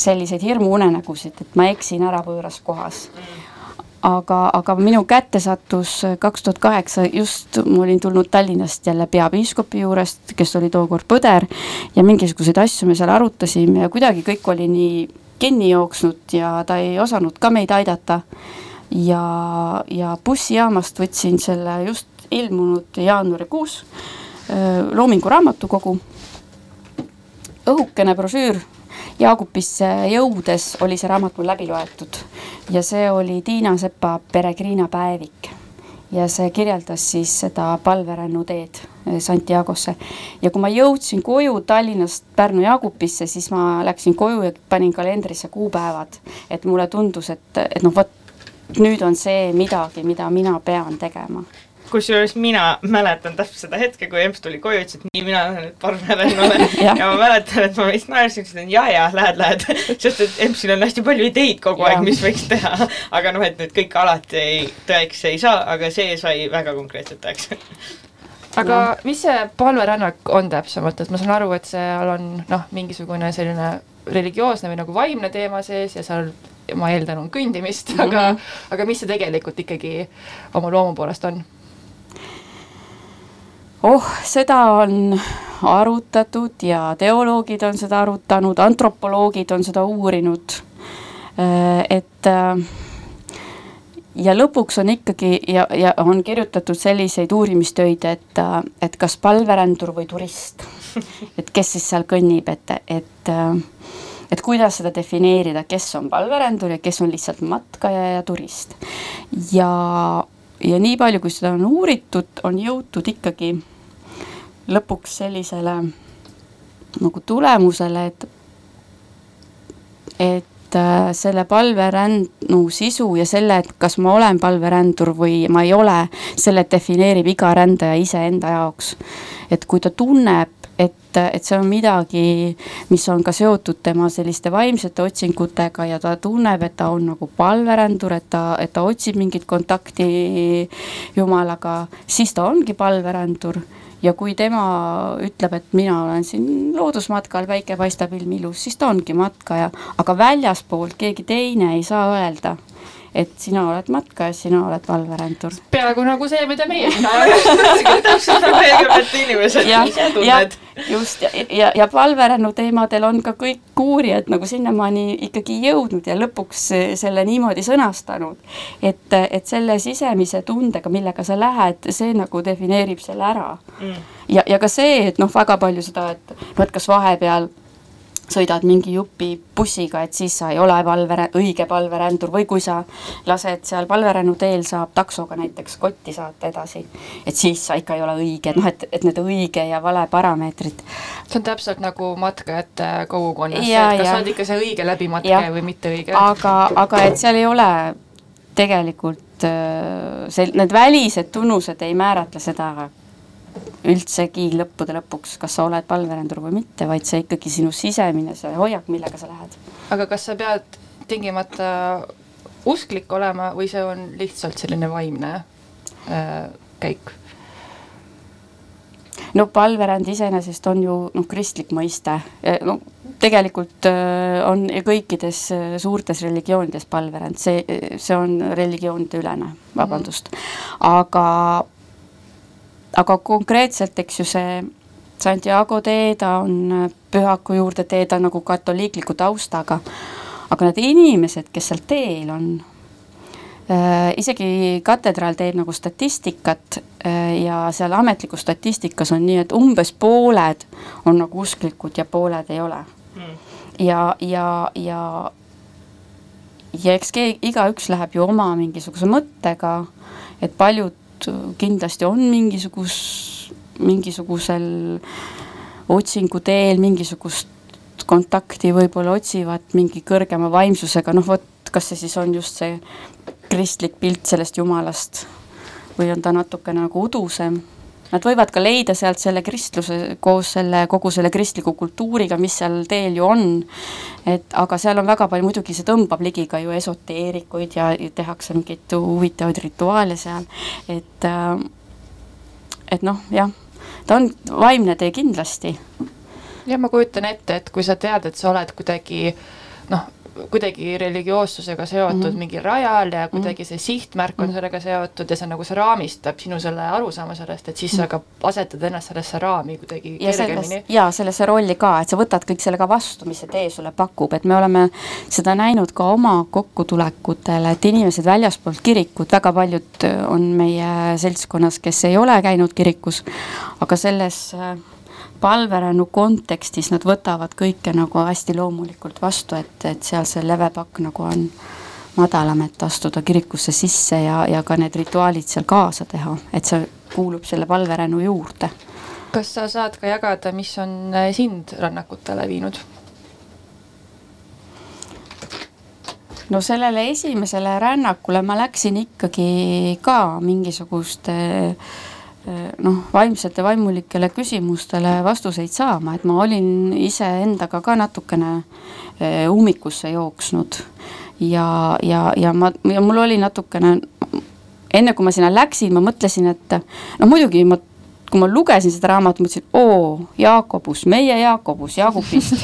selliseid hirmuunenägusid, et ma eksin ära võõras kohas aga, aga minu kätte sattus kaks tuhat kaheksa, just ma olin tulnud Tallinnast jälle peapiiskopi juurest, kes oli tookord põder ja mingisuguseid asju me seal arutasime ja kuidagi kõik oli nii kinni jooksnud ja ta ei osanud ka meid aidata. ja, ja bussijaamast võtsin selle just ilmunud jaanuarikuus Loomingu Raamatukogu, õhukene brošüür Jaagupisse jõudes oli see raamat mul läbi loetud. Ja see oli Tiina Sepa Peregrina päevik. Ja see kirjeldas siis seda palverännu teed eh, Santiagosse. ja kui ma jõudsin koju Tallinnast Pärnu Jaagupisse, siis ma läksin koju ja panin kalendrisse kuupäevad, et mulle tundus, et, et noh, vot nüüd on see midagi, mida mina pean tegema kusjuures mina mäletan täpselt seda hetke, kui Emps tuli koju, ütles, et nii, mina lähen nüüd parvlaevennule [LAUGHS] ja. ja ma mäletan, et ma vist naersin, ütlesin ja, ja lähed, lähed sest et Empsil on hästi palju ideid kogu ja. aeg, mis võiks teha. aga noh, et need kõik alati ei, tõeks ei saa, aga see sai väga konkreetselt tõeks aga ja. mis see palverännak on täpsemalt, et ma saan aru, et seal on noh, mingisugune selline religioosne või nagu vaimne teema sees ja seal ma eeldan, on kõndimist, aga mm, -hmm. aga mis see tegelikult ikkagi oma loomu poolest on? Oh, seda on arutatud ja teoloogid on seda arutanud, antropoloogid on seda uurinud, äh, et äh, ja lõpuks on ikkagi ja, ja on kirjutatud selliseid uurimistöid, et, äh, et kas palverändur või turist, et kes siis seal kõnnib, et, et et kuidas seda defineerida, kes on palverändur ja kes on lihtsalt matkaja ja turist. ja, ja nii palju, kui seda on uuritud, on jõutud ikkagi lõpuks sellisele nagu tulemusele, et, et äh, selle palverännu sisu ja selle, et kas ma olen palverändur või ma ei ole, selle defineerib iga rändaja iseenda jaoks. et kui ta tunneb, et, et see on midagi, mis on ka seotud tema selliste vaimsete otsingutega ja ta tunneb, et ta on nagu palverändur, et ta, et ta otsib mingit kontakti Jumalaga, siis ta ongi palverändur ja kui tema ütleb, et mina olen siin loodusmatkal, päike paistab, ilm ilus, siis ta ongi matkaja, aga väljaspoolt keegi teine ei saa öelda, et sina oled matkaja, sina oled valverändur. peaaegu nagu see, mida meie [LAUGHS] täpselt nagu LGBT inimesed ise tunned. just, ja, ja, ja valverännu teemadel on ka kõik uurijad nagu sinnamaani ikkagi jõudnud ja lõpuks selle niimoodi sõnastanud, et, et selle sisemise tundega, millega sa lähed, see nagu defineerib selle ära mm. ja, ja ka see, et noh, väga palju seda, et noh, et kas vahepeal sõidad mingi jupi bussiga, et siis sa ei ole valve, õige palverändur või kui sa lased seal palverännu teel, saab taksoga näiteks kotti saata edasi, et siis sa ikka ei ole õige, noh et, et need õige ja vale parameetrid. see on täpselt nagu matkajate kogukonnas, et kas sa oled ikka see õige läbimatkaja või mitte õige. aga, aga et seal ei ole tegelikult äh, see, need välised tunnused ei määratle seda, üldsegi lõppude lõpuks, kas sa oled palverändur või mitte, vaid see ikkagi sinu sisemine, see hoiak, millega sa lähed. aga kas sa pead tingimata usklik olema või see on lihtsalt selline vaimne äh, käik? no palveränd iseenesest on ju noh, kristlik mõiste, no tegelikult äh, on kõikides äh, suurtes religioonides palveränd, see, see on religioonide ülene, vabandust, aga aga konkreetselt, eks ju, see Santiago tee, ta on pühaku juurde tee, ta on nagu katoliikliku taustaga, aga need inimesed, kes seal teel on äh,, isegi katedraal teeb nagu statistikat äh, ja seal ametlikus statistikas on nii, et umbes pooled on nagu usklikud ja pooled ei ole. Mm.. ja, ja, ja ja eks igaüks läheb ju oma mingisuguse mõttega, et paljud kindlasti on mingisugus, mingisugusel otsingu teel mingisugust kontakti võib-olla otsivad mingi kõrgema vaimsusega, noh vot, kas see siis on just see kristlik pilt sellest jumalast või on ta natukene nagu udusem. Nad võivad ka leida sealt selle kristluse koos selle, kogu selle kristliku kultuuriga, mis seal teel ju on, et aga seal on väga palju, muidugi see tõmbab ligi ka ju esoteerikuid ja, tehakse mingeid huvitavaid rituaale seal, et äh, et noh, jah, ta on vaimne tee kindlasti. jah, ma kujutan ette, et kui sa tead, et sa oled kuidagi noh, kuidagi religioossusega seotud mm -hmm. mingil rajal ja kuidagi see sihtmärk on mhm. sellega seotud ja see nagu, see raamistab sinu selle arusaama sellest, et siis sa ka asetad ennast sellesse raami kuidagi ja kergemini. jaa, sellesse rolli ka, et sa võtad kõik selle ka vastu, mis see tee sulle pakub, et me oleme seda näinud ka oma kokkutulekutel, et inimesed väljaspoolt kirikut, väga paljud on meie seltskonnas, kes ei ole käinud kirikus, aga selles äh, palverännu kontekstis nad võtavad kõike nagu hästi loomulikult vastu, et, et seal see levepakk nagu on madalam, et astuda kirikusse sisse ja, ja ka need rituaalid seal kaasa teha, et see kuulub selle palverännu juurde. kas sa saad ka jagada, mis on äh, sind rännakutele viinud? no sellele esimesele rännakule ma läksin ikkagi ka mingisuguste äh, noh, vaimsete vaimulikele küsimustele vastuseid saama, et ma olin iseendaga ka natukene eh, ummikusse jooksnud. Ja, ja, ja ma, ja mul oli natukene, enne kui ma sinna läksin, ma mõtlesin, et no muidugi ma kui ma lugesin seda raamatut, mõtlesin, oo, Jaakobus, meie Jaakobus Jaagupist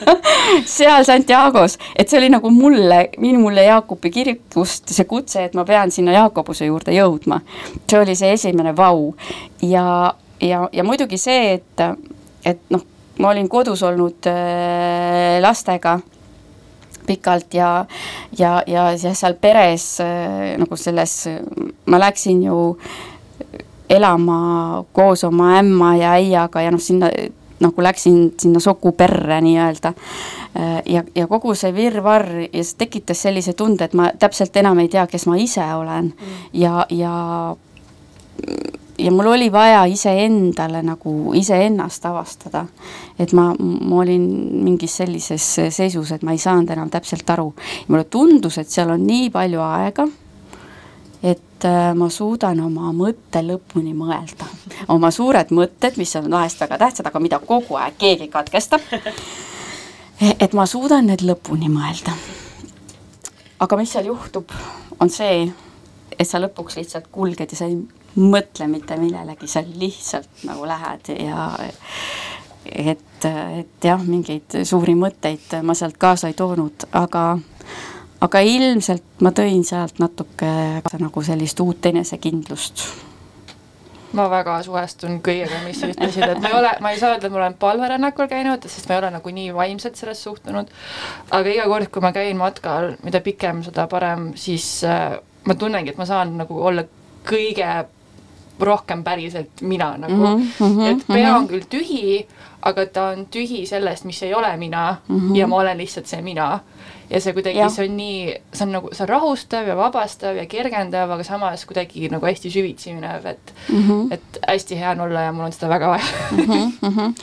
[LAUGHS] seal Santiago's, et see oli nagu mulle, minule Jaakupi kirikust see kutse, et ma pean sinna Jaakobuse juurde jõudma. see oli see esimene vau. Ja, ja, ja muidugi see, et, et noh, ma olin kodus olnud äh, lastega pikalt ja, ja, ja, ja seal peres äh, nagu selles, ma läksin ju elama koos oma ämma ja äiaga ja noh, sinna nagu läksin sinna suguperre nii-öelda. ja, ja kogu see virvarr ja see tekitas sellise tunde, et ma täpselt enam ei tea, kes ma ise olen mm. ja, ja ja mul oli vaja iseendale nagu iseennast avastada. et ma, ma olin mingis sellises seisus, et ma ei saanud enam täpselt aru. mulle tundus, et seal on nii palju aega et äh, ma suudan oma mõtte lõpuni mõelda. oma suured mõtted, mis on vahest väga tähtsad, aga mida kogu aeg keegi katkestab. et ma suudan need lõpuni mõelda. aga mis seal juhtub, on see, et sa lõpuks lihtsalt kulged ja sa ei mõtle mitte millelegi, sa lihtsalt nagu lähed ja et, et jah, mingeid suuri mõtteid ma sealt kaasa ei toonud, aga aga ilmselt ma tõin sealt natuke nagu sellist uut enesekindlust ma väga suhestun kõigega, mis sa ütlesid, et ma ei ole, ma ei saa öelda, et ma olen palverännakul käinud, sest ma ei ole nagu nii vaimselt sellest suhtunud. aga iga kord, kui ma käin matkal, mida pikem, seda parem, siis äh, ma tunnengi, et ma saan nagu olla kõige rohkem päriselt mina nagu mm, -hmm, et pea on mhm. küll tühi, aga ta on tühi sellest, mis ei ole mina mm -hmm. ja ma olen lihtsalt see mina ja see kuidagi, see on nii, see on nagu, see on rahustav ja vabastav ja kergendav, aga samas kuidagi nagu hästi süvitsi minev, et mm, -hmm. et hästi hea on olla ja mul on seda väga vaja mm. -hmm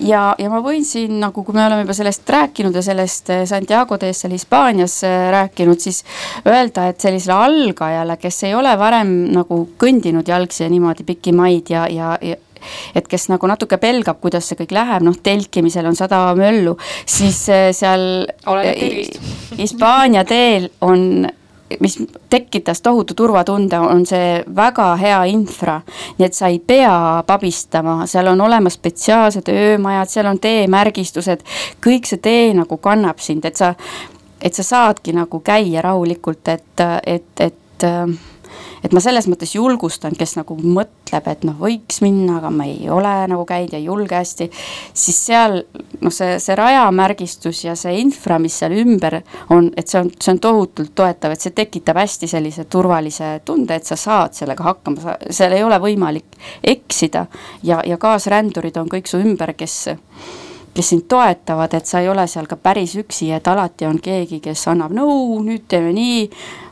ja, ja ma võin siin nagu, kui me oleme juba sellest rääkinud ja sellest eh, Santiago de seal Hispaanias eh, rääkinud, siis öelda, et sellisele algajale, kes ei ole varem nagu kõndinud jalgsi ja niimoodi pikki maid ja, ja, ja et kes nagu natuke pelgab, kuidas see kõik läheb, noh, telkimisel on sada möllu, siis äh, seal [LAUGHS] Hispaania teel on mis tekitas tohutu turvatunde, on see väga hea infra. nii et sa ei pea pabistama, seal on olemas spetsiaalsed öömajad, seal on teemärgistused, kõik see tee nagu kannab sind, et sa, et sa saadki nagu käia rahulikult, et, et, et et ma selles mõttes julgustan, kes nagu mõtleb, et noh, võiks minna, aga ma ei ole nagu käinud ja ei julge hästi, siis seal noh, see, see rajamärgistus ja see infra, mis seal ümber on, et see on, see on tohutult toetav, et see tekitab hästi sellise turvalise tunde, et sa saad sellega hakkama, seal ei ole võimalik eksida ja, ja kaasrändurid on kõik su ümber, kes kes sind toetavad, et sa ei ole seal ka päris üksi, et alati on keegi, kes annab nõu, nüüd teeme nii,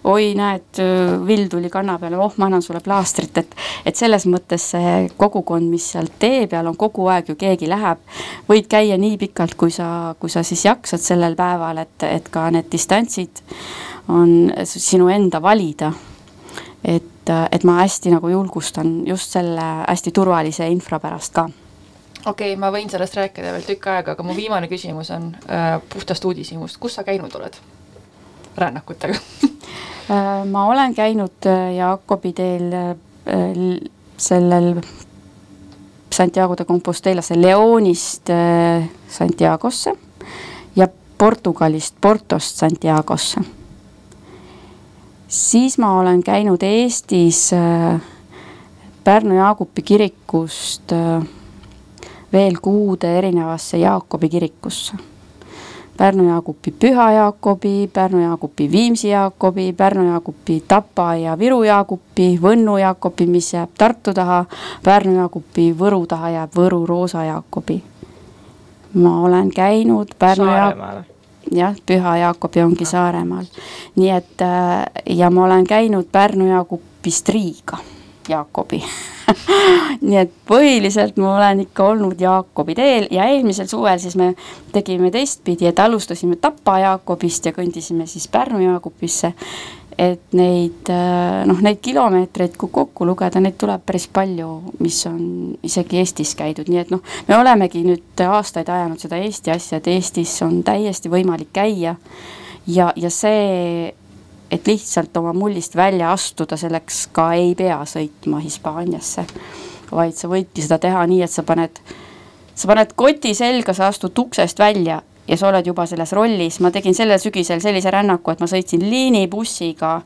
oi, näed, vill tuli kanna peale, oh, ma annan sulle plaastrit, et et selles mõttes see kogukond, mis seal tee peal on, kogu aeg ju keegi läheb, võid käia nii pikalt, kui sa, kui sa siis jaksad sellel päeval, et, et ka need distantsid on sinu enda valida. et, et ma hästi nagu julgustan just selle hästi turvalise infra pärast ka okei okay,, ma võin sellest rääkida veel tükk aega, aga mu viimane küsimus on äh, puhtast uudishimust, kus sa käinud oled rännakutega [LAUGHS] äh, ma olen käinud äh, Jaakobi teel äh, sellel Santiago de Compostelasse Leonist Santiagosse ja Portugalist Portost Santiagosse. siis ma olen käinud Eestis Pärnu Jaagupi kirikust äh, veel kuude erinevasse Jaakobi kirikusse. Pärnu Jaagupi Püha Jaakobi, Pärnu Jaagupi Viimsi Jaakobi, Pärnu Jaagupi Tapa ja Viru Jaagupi, Võnnu Jaakobi, mis jääb Tartu taha, Pärnu Jaagupi Võru taha jääb Võru Roosa Jaakobi. ma olen käinud Pärnu Saaremaal jah, Püha Jaakobi ongi Saaremaal. nii et äh, ja ma olen käinud Pärnu Jaagupist Riiga Jaakobi [LAUGHS] nii et põhiliselt ma olen ikka olnud Jaakobi teel ja eelmisel suvel siis me tegime teistpidi, et alustasime Tapa Jaakobist ja kõndisime siis Pärnu Jaakopisse. et neid noh, neid kilomeetreid, kui kokku lugeda, neid tuleb päris palju, mis on isegi Eestis käidud, nii et noh, me olemegi nüüd aastaid ajanud seda Eesti asja, et Eestis on täiesti võimalik käia ja, ja see et lihtsalt oma mullist välja astuda, selleks ka ei pea sõitma Hispaaniasse. vaid sa võidki seda teha nii, et sa paned, sa paned koti selga, sa astud uksest välja ja sa oled juba selles rollis, ma tegin sellel sügisel sellise rännaku, et ma sõitsin liinibussiga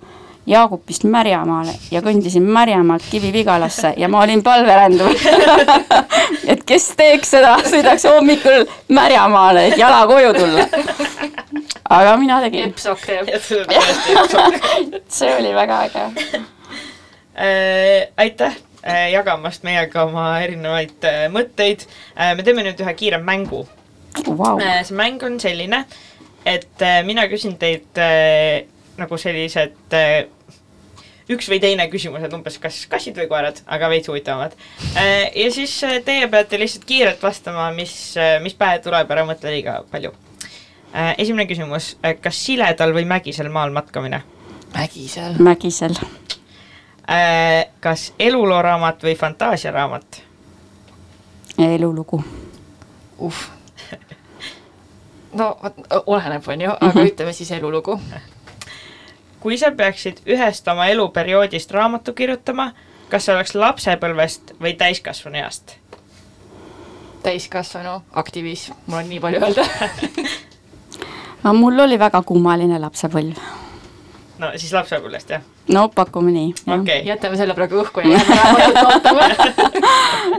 Jaagupist Märjamaale ja kõndisin Märjamaalt Kivi-Vigalasse ja ma olin palverändur [LAUGHS] et kes teeks seda, sõidaks hommikul Märjamaale, et jala koju tulla aga mina tegin. Epsok teeb. [LAUGHS] [LAUGHS] see oli väga äge [LAUGHS] äh,. aitäh äh, jagamast meiega oma erinevaid äh, mõtteid äh,. me teeme nüüd ühe kiire mängu wow.. Äh, see mäng on selline, et mina küsin teilt äh, nagu sellised üks või teine küsimus, et umbes kas kassid või koerad, aga veits huvitavamad. Äh, ja siis teie peate lihtsalt kiirelt vastama, mis, mis pähe tuleb, ära mõtle liiga palju esimene küsimus, äh, kas siledal või mägisel maal matkamine? mägisel. mägisel. Äh, kas elulooraamat või fantaasiaraamat? elulugu. uh no vot, oleneb, on ju, aga mm -hmm. ütleme siis elulugu. kui sa peaksid ühest oma eluperioodist raamatu kirjutama, kas see oleks lapsepõlvest või täiskasvanu east? täiskasvanu aktivism, mul on nii palju öelda [LAUGHS] mul oli väga kummaline lapsepõlv. no siis lapsepõlvest, jah? no pakume nii. okei okay.. jätame selle praegu õhku ja jääme raamatut ootama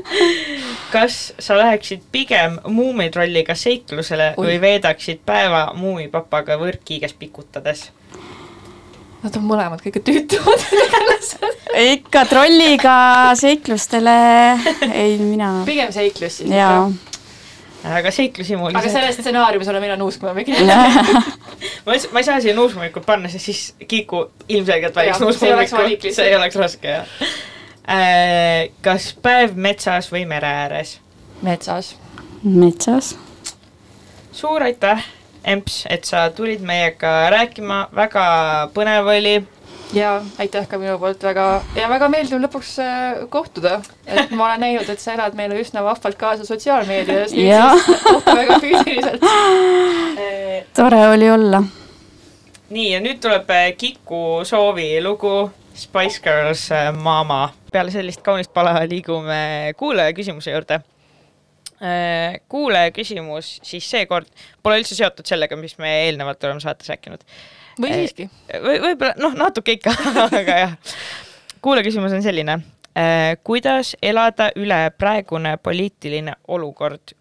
[LAUGHS] kas sa läheksid pigem muumitrolliga seiklusele Ui. või veedaksid päeva muumipapaga võrkkiiges pikutades? Nad on mõlemad kõige tüütumad [LAUGHS] ikka trolliga seiklustele, ei mina. pigem seiklus siis ikka aga seiklushimulised. aga selles stsenaariumis olen mina nuuskmõmmik ma ei, [LAUGHS] ma ei saa siia nuuskmummikut panna, sest siis Kiku ilmselgelt valiks nuuskmummiku, see ei oleks raske, jah äh,. kas päev metsas või mere ääres? metsas. metsas. suur aitäh, Emps, et sa tulid meiega rääkima, väga põnev oli ja aitäh ka minu poolt. Väga ja väga meeldiv lõpuks äh, kohtuda, et ma olen näinud, et sa elad meile üsna vahvalt kaasa sotsiaalmeedias, nüüd siis kohtume väga füüsiliselt. [LAUGHS] Tore oli olla. nii ja nüüd tuleb äh, Kiku soovi lugu Spice Girls äh, Mama. peale sellist kaunist pala liigume kuulaja küsimuse juurde. Kuulaja küsimus siis seekord. Pole üldse seotud sellega, mis me eelnevalt oleme saates rääkinud või siiski või? võib-olla noh, natuke ikka [LAUGHS] aga jah. kuulaja küsimus on selline. Äh, kuidas elada üle praegune poliitiline olukord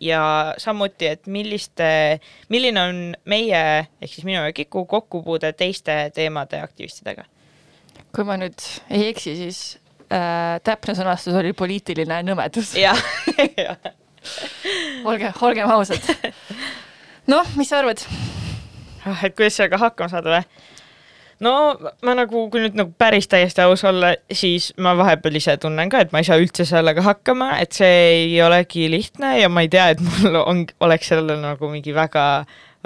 ja samuti, et milliste, milline on meie ehk siis minu ja Kiku kokkupuude teiste teemade aktivistidega? kui ma nüüd ei eksi, siis äh, täpne sõnastus oli poliitiline nõmedus. jah, jah. [LAUGHS] olge, olgem ausad. [LAUGHS] noh, mis sa arvad? Ah, et kuidas sellega hakkama saada või? no ma nagu, kui nüüd nagu päris täiesti aus olla, siis ma vahepeal ise tunnen ka, et ma ei saa üldse sellega hakkama, et see ei olegi lihtne ja ma ei tea, et mul on, oleks sellele nagu mingi väga,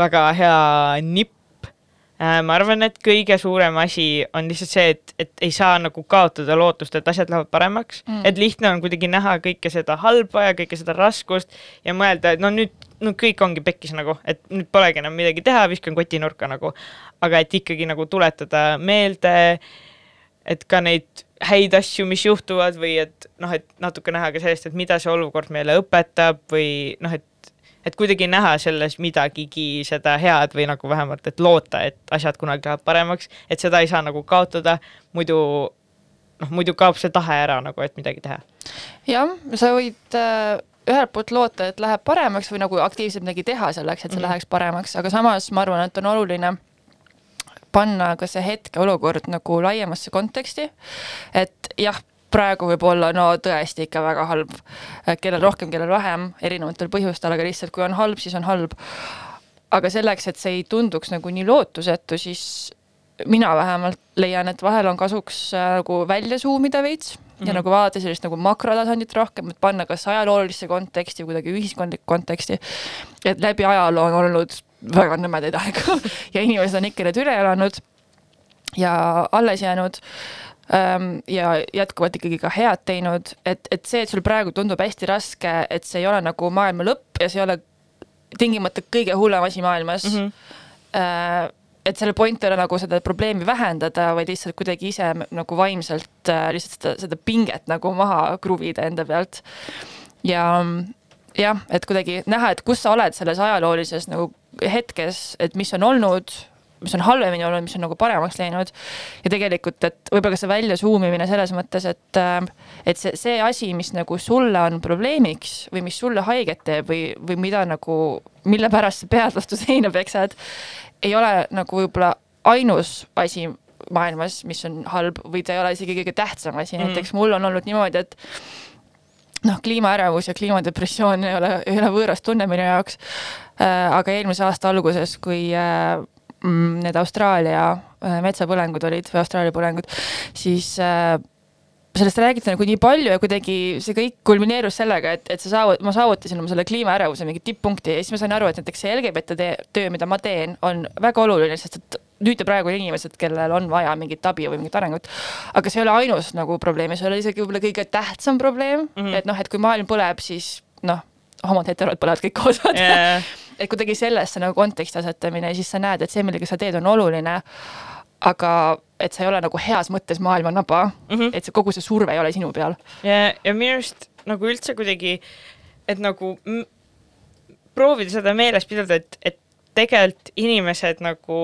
väga hea nipp Äh, ma arvan, et kõige suurem asi on lihtsalt see, et, et ei saa nagu kaotada lootust, et asjad lähevad paremaks mm., et lihtne on kuidagi näha kõike seda halba ja kõike seda raskust ja mõelda, et no nüüd, no kõik ongi pekkis nagu, et nüüd polegi enam midagi teha, viskan koti nurka nagu. aga et ikkagi nagu tuletada meelde, et ka neid häid asju, mis juhtuvad või et noh, et natuke näha ka sellest, et mida see olukord meile õpetab või noh, et et kuidagi näha selles midagigi seda head või nagu vähemalt, et loota, et asjad kunagi lähevad paremaks, et seda ei saa nagu kaotada, muidu noh, muidu kaob see tahe ära nagu, et midagi teha. jah, sa võid äh, ühelt poolt loota, et läheb paremaks või nagu aktiivselt midagi teha selleks, et see mm läheks paremaks, aga samas ma arvan, et on oluline panna ka see hetkeolukord nagu laiemasse konteksti. et jah, praegu võib olla no tõesti ikka väga halb. kellel rohkem, kellel vähem, erinevatel põhjustel, aga lihtsalt kui on halb, siis on halb. aga selleks, et see ei tunduks nagu nii lootusetu, siis mina vähemalt leian, et vahel on kasuks äh, nagu välja zoom ida veits mm -hmm. ja mhm. nagu vaadata sellist nagu makrotasandit rohkem, et panna kas ajaloolisse konteksti, kuidagi ühiskondlikku konteksti. et läbi ajaloo on olnud väga nõmedaid [LAUGHS] aegu ja inimesed on ikka need üle elanud ja alles jäänud Ehm, ja jätkuvalt ikkagi ka head teinud, et, et see, et sul praegu tundub hästi raske, et see ei ole nagu maailma lõpp ja see ei ole tingimata kõige hullem asi maailmas mm. -hmm. Et selle point ei ole nagu seda probleemi vähendada, vaid lihtsalt kuidagi ise nagu vaimselt äh, lihtsalt seda, seda pinget nagu maha kruvida enda pealt. ja jah, et kuidagi näha, et kus sa oled selles ajaloolises nagu hetkes, et mis on olnud mis on halvemini olnud, mis on nagu paremaks läinud. ja tegelikult, et võib-olla ka see välja zoom imine selles mõttes, et, äh, et see, see asi, mis nagu sulle on probleemiks või mis sulle haiget teeb või, või mida nagu, mille pärast sa pead vastu seina peksad, ei ole nagu võib-olla ainus asi maailmas, mis on halb või ta ei ole isegi kõige tähtsam asi mm., näiteks mul on olnud niimoodi, et noh, kliimaärevus ja kliimadepressioon ei ole, ei ole võõras tunne minu jaoks äh,. aga eelmise aasta alguses, kui äh, Mm, need Austraalia äh, metsapõlengud olid või Austraalia põlengud, siis äh, sellest räägiti nagu nii palju ja kuidagi see kõik kulmineerus sellega, et, et sa saavut-, ma saavutasin oma selle kliimaärevuse mingi tipppunkti ja siis ma sain aru, et näiteks see LGBT töö, mida ma teen, on väga oluline, sest et nüüd ja praegu on inimesed, kellel on vaja mingit abi või mingit arengut. aga see ei ole ainus nagu probleem ja see ei ole isegi võib-olla kõige tähtsam probleem mm, -hmm. et noh, et kui maailm põleb, siis noh, homod, heterod põlevad kõik koos yeah. et kuidagi sellesse nagu konteksti asetamine ja siis sa näed, et see, millega sa teed, on oluline. aga et sa ei ole nagu heas mõttes maailma naba mm, -hmm. et see kogu see surve ei ole sinu peal. ja, ja minu arust nagu üldse kuidagi, et nagu proovida seda meeles pidada, et, et tegelikult inimesed nagu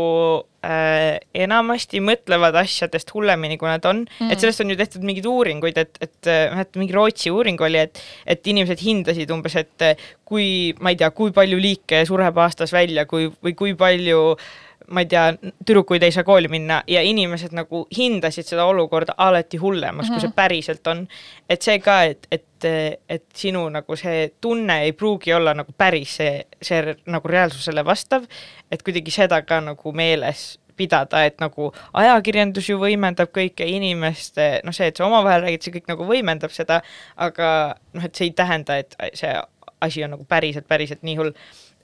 äh, enamasti mõtlevad asjadest hullemini, kui nad on mm., et sellest on ju tehtud mingeid uuringuid, et, et noh, et mingi Rootsi uuring oli, et, et inimesed hindasid umbes, et kui, ma ei tea, kui palju liike sureb aastas välja, kui, või kui palju äh, ma ei tea, tüdrukuid ei saa kooli minna ja inimesed nagu hindasid seda olukorda alati hullemaks mm, -hmm. kui see mhm. päriselt on. et see ka, et, et, et sinu nagu see tunne ei pruugi olla nagu päris see, see nagu reaalsusele vastav, et kuidagi seda ka nagu meeles pidada, et nagu ajakirjandus ju võimendab kõike inimeste, noh, see, et sa omavahel räägid, see kõik nagu võimendab seda, aga noh, et see ei tähenda, et see asi on nagu päriselt, päriselt nii hull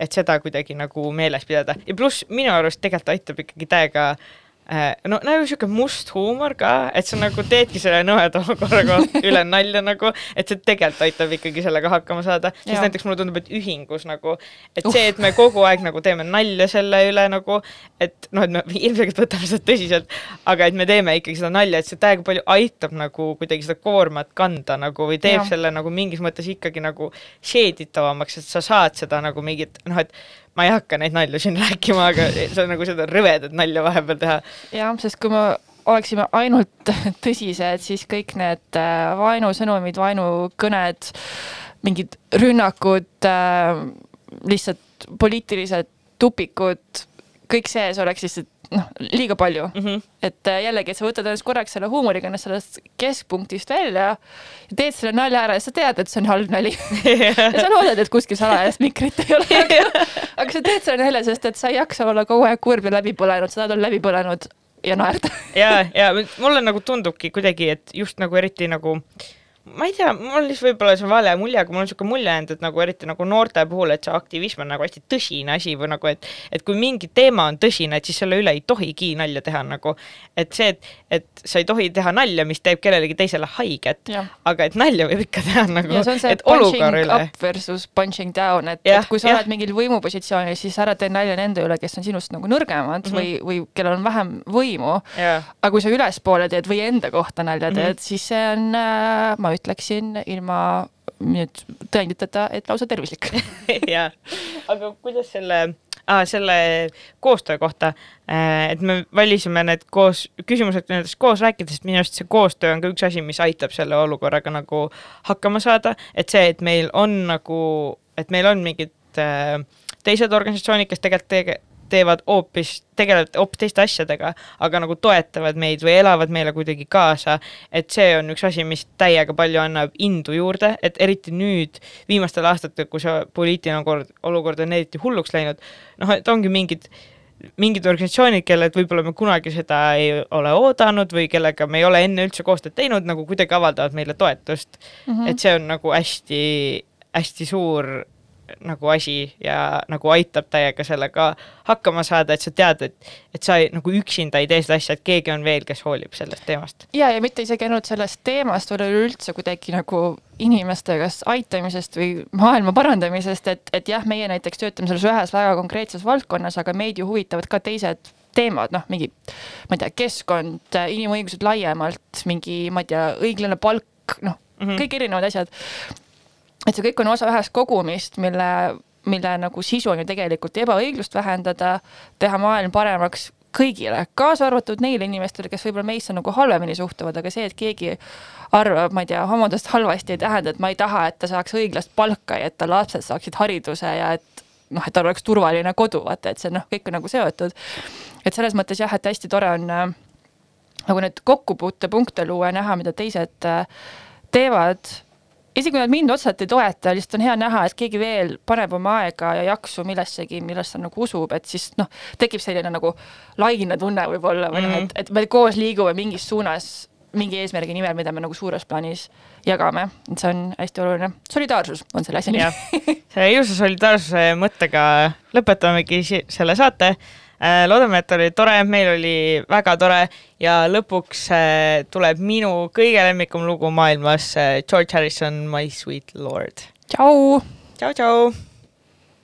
et seda kuidagi nagu meeles pidada. Ja pluss minu arust tegelikult aitab ikkagi täiega Äh, no nagu sihuke must huumor ka, et sa nagu teedki selle nõmeda olukorraga [LAUGHS] üle nalja nagu, et see tegelikult aitab ikkagi sellega hakkama saada, sest näiteks mulle tundub, et ühingus nagu, et see, et me kogu aeg nagu teeme nalja selle üle nagu, et noh, et me [LAUGHS] ilmselgelt võtame seda tõsiselt, aga et me teeme ikkagi seda nalja, et see täiega palju aitab nagu kuidagi seda koormat kanda nagu või teeb ja. selle nagu mingis mõttes ikkagi nagu seeditavamaks, et sa saad seda nagu mingit noh, et ma ei hakka neid nalju siin [LAUGHS] rääkima, aga see on nagu seda rõvedat nalja vahepeal teha. jah, sest kui me oleksime ainult [LAUGHS] tõsised, siis kõik need äh, vaenusõnumid, vaenukõned, mingid rünnakud, äh, lihtsalt poliitilised tupikud, kõik sees oleks lihtsalt noh, liiga palju mm. -hmm. et äh, jällegi, et sa võtad ennast korraks selle huumoriga ennast sellest keskpunktist välja ja teed selle nalja ära ja sa tead, et see on halb nali [LAUGHS] ja sa loodad, et kuskil salajast mikrit ei ole aga, [LAUGHS] aga sa teed selle nalja, sest et sa ei jaksa olla kogu aeg kurb ja läbi põlenud, sa tahad olla läbi põlenud ja naerda ja, ja mulle nagu tundubki kuidagi, et just nagu eriti nagu äh, ma ei tea, mul lihtsalt võib-olla see vale mulje, aga mul on niisugune mulje jäänud, et nagu eriti nagu noorte puhul, et see aktivism on nagu hästi tõsine asi või nagu, et et kui mingi teema on tõsine, et siis selle üle ei tohigi nalja teha nagu. et see, et, et sa ei tohi teha nalja, mis teeb kellelegi teisele haiget, aga et nalja võib ikka teha nagu, et olukorra üle. versus punching down, et, et kui sa ja. oled mingil võimupositsioonil, siis ära tee nalja nende üle, kes on sinust nagu nõrgemad mm -hmm. või, või kellel on vähem võimu. aga kui sa ülespoole teed või enda kohta nalja teed mm, -hmm. siis see on äh, ma ütleksin ilma nüüd tõenditeta, et lausa tervislik. [LAUGHS] Jaa, aga kuidas selle ah,, selle koostöö kohta, äh, et me valisime need koos, küsimused nendest koos rääkides, minu arust see koostöö on ka üks asi, mis aitab selle olukorraga nagu hakkama saada, et see, et meil on nagu, et meil on mingid äh, teised organisatsioonid, kes tegelikult tege, teevad hoopis, tegelevad hoopis teiste asjadega, aga nagu toetavad meid või elavad meile kuidagi kaasa, et see on üks asi, mis täiega palju annab indu juurde, et eriti nüüd, viimastel aastatel, kui see poliitiline olukord, olukord on eriti hulluks läinud, noh, et ongi mingid mingid organisatsioonid, kellelt võib-olla me kunagi seda ei ole oodanud või kellega me ei ole enne üldse koostööd teinud, nagu kuidagi avaldavad meile toetust mm. -hmm. et see on nagu hästi, hästi suur nagu asi ja nagu aitab täiega sellega hakkama saada, et sa tead, et, et sa ei, nagu üksinda ei tee seda asja, et keegi on veel, kes hoolib sellest teemast. ja, ja mitte isegi ainult sellest teemast, vaid üleüldse kuidagi nagu inimeste kas aitamisest või maailma parandamisest, et, et jah, meie näiteks töötame selles ühes väga konkreetses valdkonnas, aga meid ju huvitavad ka teised teemad, noh, mingi, ma ei tea, keskkond, inimõigused laiemalt, mingi, ma ei tea, õiglane palk, noh mm -hmm., kõik erinevad asjad et see kõik on osa ühest kogumist, mille, mille nagu sisu on ju tegelikult ebaõiglust vähendada, teha maailm paremaks kõigile, kaasa arvatud neile inimestele, kes võib-olla meisse nagu halvemini suhtuvad, aga see, et keegi arvab, ma ei tea, homodest halvasti, ei tähenda, et ma ei taha, et ta saaks õiglast palka ja et ta lapsed saaksid hariduse ja et noh, et tal oleks turvaline kodu, vaata, et see noh, kõik on nagu seotud. et selles mõttes jah, et hästi tore on äh, nagu need kokkupuutepunkte luua ja näha, mida teised äh, teevad isegi kui nad mind otseselt ei toeta, lihtsalt on hea näha, et keegi veel paneb oma aega ja jaksu millessegi, millesse nagu usub, et siis noh, tekib selline nagu laine tunne võib-olla või mm -hmm. noh, et, mhm. et me koos liigume mingis suunas mingi eesmärgi nimel, mida me nagu suures plaanis jagame, et see on hästi oluline. solidaarsus on selle asja nimi. [LAUGHS] selle ilusa solidaarsuse mõttega lõpetamegi selle saate loodame, et oli tore, meil oli väga tore ja lõpuks äh, tuleb minu kõige lemmikum lugu maailmas, äh, George Harrison, My Sweet Lord. tšau. tšau, tšau.